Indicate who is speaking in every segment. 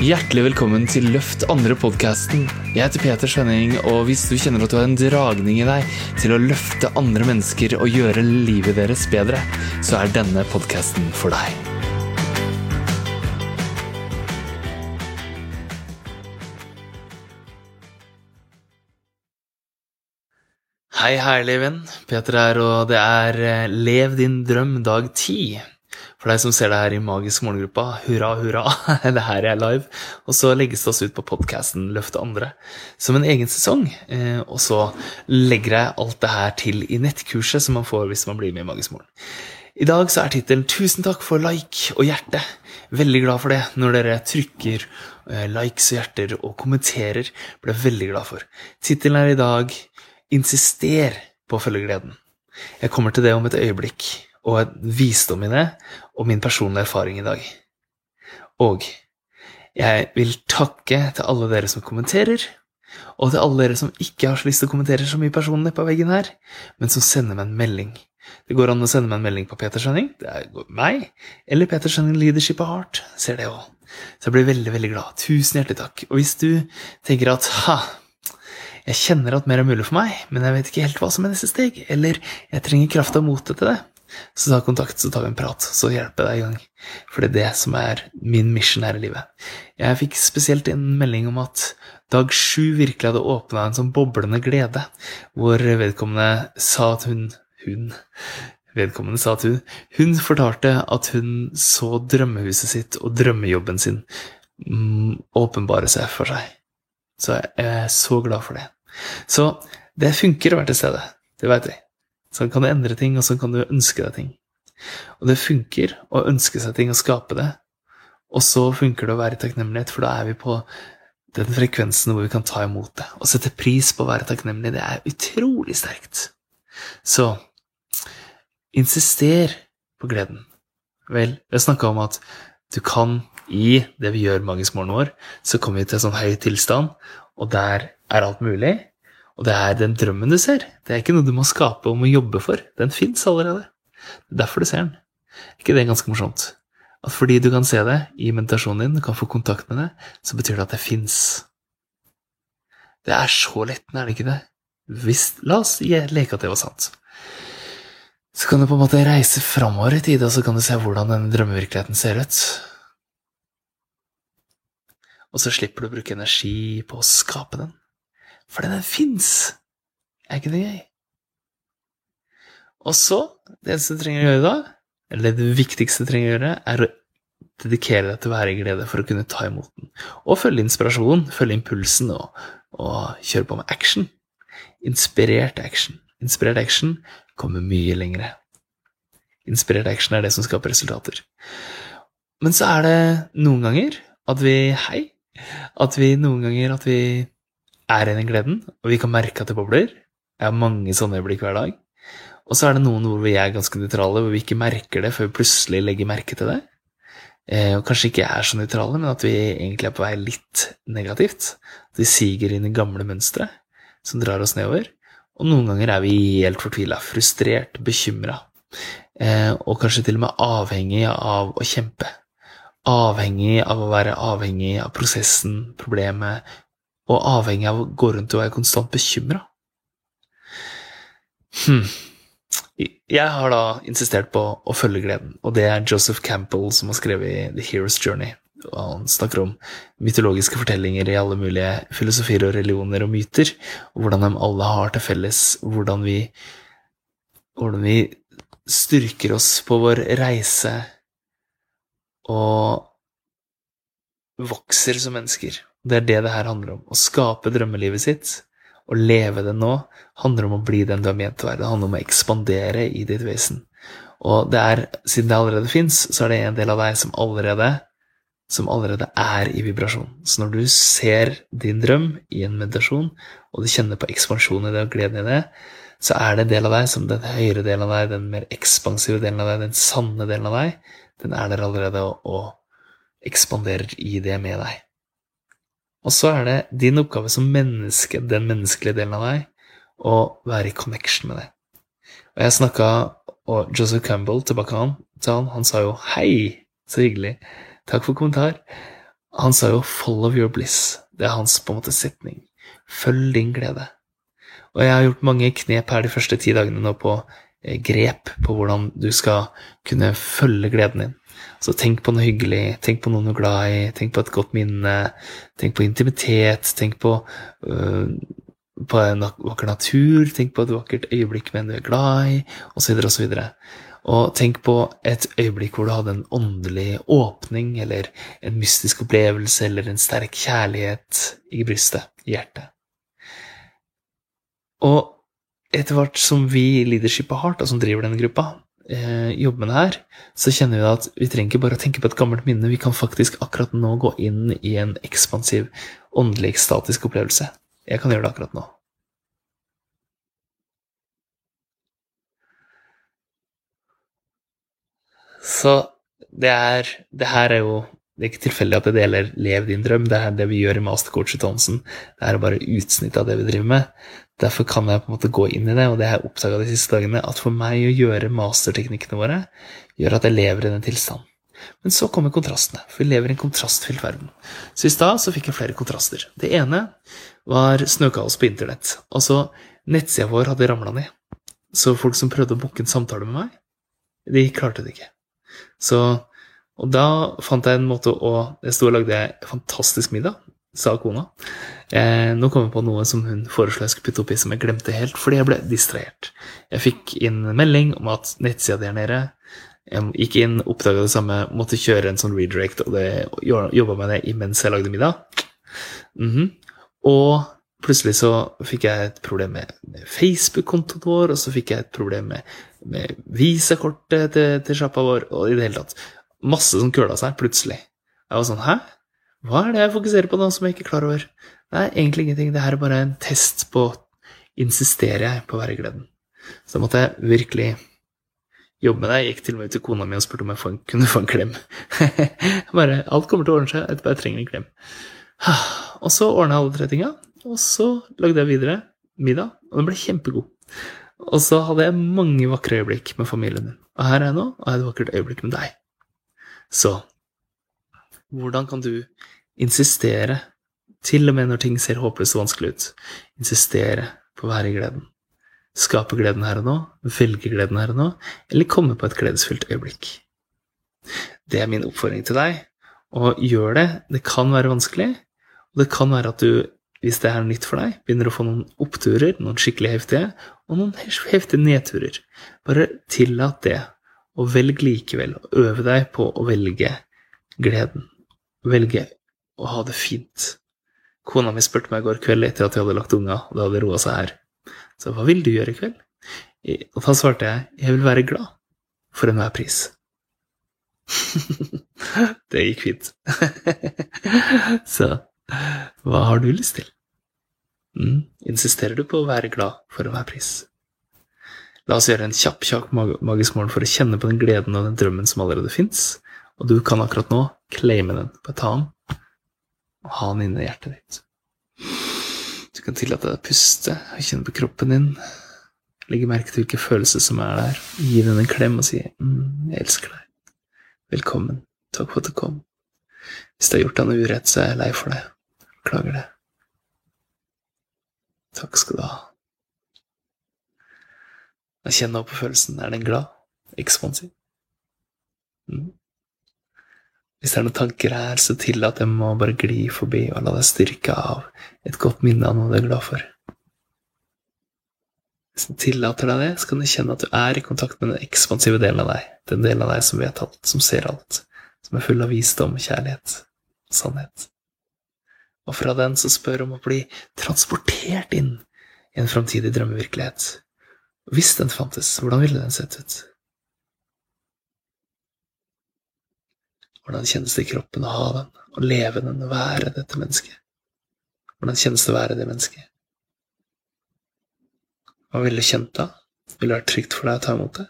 Speaker 1: Hjertelig velkommen til Løft andre-podkasten. Jeg heter Peter Skjønning, og hvis du kjenner at du har en dragning i deg til å løfte andre mennesker og gjøre livet deres bedre, så er denne podkasten for deg. Hei, herlige venn. Peter her, og det er eh, Lev din drøm dag ti. For deg som ser det her i Magisk morgengruppa, hurra, hurra, det her er live. Og så legges det oss ut på podkasten Løfte andre som en egen sesong. Eh, og så legger jeg alt det her til i nettkurset som man får hvis man blir med i Magisk morgen. I dag så er tittelen 'Tusen takk for like og hjerte'. Veldig glad for det når dere trykker eh, likes og hjerter og kommenterer. Ble veldig glad for. Tittelen er i dag 'Insister på følgegleden'. Jeg kommer til det om et øyeblikk, og visdom i det, og min personlige erfaring i dag. Og jeg vil takke til alle dere som kommenterer, og til alle dere som ikke har så lyst til å kommentere så mye personlig på veggen her, men som sender meg en melding. Det går an å sende meg en melding på Peter Schønning, det er meg, eller Peter Schønning Leadership of Heart, ser det òg. Så jeg blir veldig, veldig glad. Tusen hjertelig takk. Og hvis du tenker at ha, jeg kjenner at mer er mulig for meg, men jeg vet ikke helt hva som er neste steg, eller jeg trenger kraft og motet til det, så ta kontakt, så tar vi en prat, så hjelper jeg deg i gang. For det er det som er min mission her i livet. Jeg fikk spesielt en melding om at dag sju virkelig hadde åpna en sånn boblende glede, hvor vedkommende sa at hun Hun Vedkommende sa at hun Hun fortalte at hun så drømmehuset sitt og drømmejobben sin mm, åpenbare seg for seg. Så jeg er så glad for det. Så det funker å være til stede. Det veit jeg. Sånn kan du endre ting, og sånn kan du ønske deg ting. Og det funker å ønske seg ting og skape det. Og så funker det å være takknemlighet, for da er vi på den frekvensen hvor vi kan ta imot det. Å sette pris på å være takknemlig, det er utrolig sterkt. Så insister på gleden. Vel, vi har snakka om at du kan i det vi gjør magisk morgen vår, så kommer vi til en sånn høy tilstand, og der er alt mulig. Og det er den drømmen du ser. Det er ikke noe du må skape og må jobbe for. Den fins allerede. Det er derfor du ser den. Ikke det er ganske morsomt? At fordi du kan se det i meditasjonen din, du kan få kontakt med det, så betyr det at det fins. Det er så lettende, er det ikke det? Hvis, la oss leke at det var sant. Så kan du på en måte reise framover i tid, og så kan du se hvordan denne drømmevirkeligheten ser ut. Og så slipper du å bruke energi på å skape den. For den fins! Er ikke det gøy? Og så, det eneste du trenger å gjøre da, eller det viktigste du trenger å gjøre, er å dedikere deg til å være i glede for å kunne ta imot den. Og følge inspirasjonen, følge impulsen og, og kjøre på med action. Inspirert action. Inspirert action kommer mye lengre. Inspirert action er det som skaper resultater. Men så er det noen ganger at vi Hei. At vi noen ganger at vi er i den gleden, og vi kan merke at det bobler. Jeg har mange sånne øyeblikk hver dag. Og så er det noen hvor vi er ganske nøytrale, hvor vi ikke merker det før vi plutselig legger merke til det. Eh, og kanskje ikke er så nøytrale, men at vi egentlig er på vei litt negativt. At vi siger inn i gamle mønstre som drar oss nedover. Og noen ganger er vi helt fortvila, frustrert, bekymra. Eh, og kanskje til og med avhengig av å kjempe. Avhengig av å være avhengig av prosessen, problemet, og avhengig av å gå rundt og være konstant bekymra. Hm. Jeg har da insistert på å følge gleden, og det er Joseph Campbell som har skrevet The Hero's Journey. Og han snakker om mytologiske fortellinger i alle mulige filosofier og religioner og myter, og hvordan de alle har til felles hvordan vi, hvordan vi styrker oss på vår reise og vokser som mennesker. Det er det det her handler om. Å skape drømmelivet sitt og leve det nå handler om å bli den du er ment å være. Det handler om å ekspandere i ditt vesen. Og det er, siden det allerede fins, så er det en del av deg som allerede, som allerede er i vibrasjon. Så når du ser din drøm i en meditasjon, og du kjenner på ekspansjon i det og gleden i det, så er det en del av deg som den høyere delen av deg, den mer ekspansive delen av deg, den sanne delen av deg, den er der allerede og, og ekspanderer i det med deg. Og så er det din oppgave som menneske, den menneskelige delen av deg, å være i connection med det. Og jeg snakka, og Joseph Campbell tilbake han, til han, han sa jo 'hei, så hyggelig', takk for kommentar. Han sa jo 'follow your bliss'. Det er hans på en måte setning. Følg din glede. Og jeg har gjort mange knep her de første ti dagene nå på grep på hvordan du skal kunne følge gleden din. Så tenk på noe hyggelig, tenk på noe du er glad i, tenk på et godt minne, tenk på intimitet, tenk på, øh, på en vakker natur, tenk på et vakkert øyeblikk med en du er glad i, osv., osv. Og tenk på et øyeblikk hvor du hadde en åndelig åpning, eller en mystisk opplevelse, eller en sterk kjærlighet i brystet, i hjertet. Og etter hvert som vi i Leadership Heart, som driver denne gruppa, eh, jobber med det her, så kjenner vi at vi trenger ikke bare å tenke på et gammelt minne, vi kan faktisk akkurat nå gå inn i en ekspansiv, åndelig, ekstatisk opplevelse. Jeg kan gjøre det akkurat nå. Så det er Det her er jo det er ikke tilfeldig at det gjelder Lev din drøm. Det er det vi gjør i Mastercoach Thonsen. Det er bare utsnitt av det vi driver med. Derfor kan jeg på en måte gå inn i det, og det har jeg oppdaga de siste dagene, at for meg å gjøre masterteknikkene våre gjør at jeg lever i den tilstanden. Men så kommer kontrastene, for vi lever i en kontrastfylt verden. Så i stad så fikk jeg flere kontraster. Det ene var snøkaos på internett. Altså, nettsida vår hadde ramla ned. Så folk som prøvde å booke en samtale med meg, de klarte det ikke. Så Og da fant jeg en måte å Jeg sto og lagde fantastisk middag sa kona. Eh, nå kom jeg på noe som hun foreslo jeg skulle putte oppi, som jeg glemte helt, fordi jeg ble distrahert. Jeg fikk inn melding om at nettsida der nede Jeg gikk inn, oppdaga det samme, måtte kjøre en sånn redirect, og det jobba med det imens jeg lagde middag. Mm -hmm. Og plutselig så fikk jeg et problem med, med Facebook-kontoen vår, og så fikk jeg et problem med, med visakortet til, til sjappa vår, og i det hele tatt Masse som køla seg plutselig. Jeg var sånn Hæ? Hva er det jeg fokuserer på nå som jeg ikke er klar over? Det er egentlig ingenting. Det her er bare en test på Insisterer jeg på å være gleden? Så da måtte jeg virkelig jobbe med det. Jeg gikk til og med ut til kona mi og spurte om jeg kunne få en klem. bare, Alt kommer til å ordne seg etterpå. Jeg trenger en klem. Og så ordna jeg alle tre tinga, og så lagde jeg videre middag, og den ble kjempegod. Og så hadde jeg mange vakre øyeblikk med familien min. Og her er jeg nå, og jeg har et vakkert øyeblikk med deg. Så hvordan kan du insistere, til og med når ting ser håpløst og vanskelig ut, insistere på å være i gleden? Skape gleden her og nå, velge gleden her og nå, eller komme på et gledesfylt øyeblikk? Det er min oppfordring til deg. Og gjør det. Det kan være vanskelig, og det kan være at du, hvis det er nytt for deg, begynner å få noen oppturer, noen skikkelig heftige, og noen heftige nedturer. Bare tillat det, og velg likevel, å øve deg på å velge gleden velge å ha det fint. Kona mi spurte meg i går kveld etter at jeg hadde lagt unga, og det hadde roa seg her. Så hva vil du gjøre i kveld? Og da svarte jeg jeg vil være glad for enhver pris. det gikk fint. Så hva har du lyst til? Mm, insisterer du på å være glad for enhver pris? La oss gjøre en kjapp, kjapp magisk morgen for å kjenne på den gleden og den drømmen som allerede fins. Og du kan akkurat nå claime den. Bare ta den og ha den inni hjertet ditt. Du kan tillate deg å puste og kjenne på kroppen din. Legge merke til hvilke følelser som er der. Gi den en klem og si mm, 'Jeg elsker deg'. Velkommen. Takk for at du kom. Hvis du har gjort deg noe urett, så er jeg lei for det. Beklager det. Takk skal du ha. Kjenn nå på følelsen. Er den glad? Ekspansiv? Mm. Hvis det er noen tanker her, så tillat dem å bare gli forbi og la deg styrke av et godt minne av noe du er glad for. Hvis du tillater deg det, så kan du kjenne at du er i kontakt med den ekspansive delen av deg, den delen av deg som vet alt, som ser alt, som er full av visdom, kjærlighet sannhet. Og fra den så spør om å bli transportert inn i en framtidig drømmevirkelighet. Hvis den fantes, hvordan ville den sett ut? Hvordan kjennes det i kroppen å ha den, å leve den, å være dette mennesket? Hvordan kjennes det å være det mennesket? Hva ville du kjent da? Ville det vært trygt for deg å ta imot det?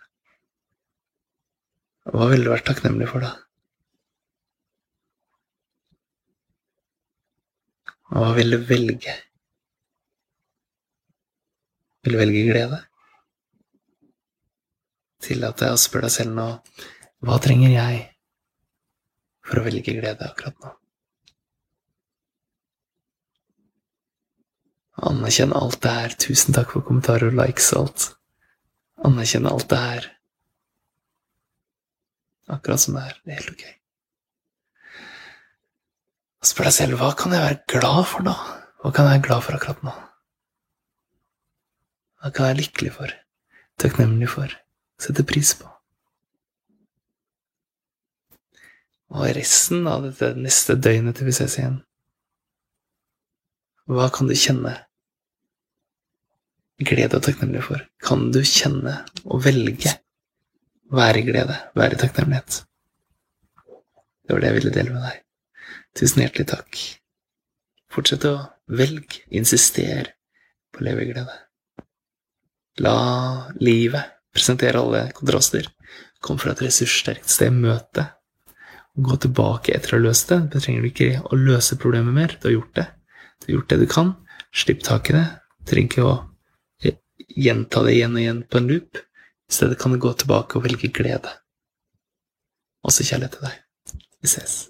Speaker 1: Hva ville du vært takknemlig for da? Hva vil du velge? Vil du velge glede? Tillat jeg å spørre deg selv nå hva trenger jeg for å velge glede akkurat nå? Anerkjenn alt det her. Tusen takk for kommentarer og likes og alt. Anerkjenn alt det her. Akkurat som det er. Det er helt ok. Og spør deg selv hva kan jeg være glad for nå? Hva kan jeg være glad for akkurat nå? Hva kan jeg være lykkelig for? Takknemlig for? Sette pris på? Og resten av dette neste døgnet til vi ses igjen Hva kan du kjenne glede og takknemlighet for? Kan du kjenne og velge være i glede, være i takknemlighet? Det var det jeg ville dele med deg. Tusen hjertelig takk. Fortsett å velge, insister på å leve i glede. La livet presentere alle kontraster. Kom fra et ressurssterkt sted, møt det. Gå tilbake etter å ha løst det. Da trenger du ikke å løse problemet mer. Du har gjort det. Du har gjort det du kan. Slipp tak i det. Du trenger ikke å gjenta det igjen og igjen på en loop. I stedet kan du gå tilbake og velge glede. Også kjærlighet til deg. Vi ses.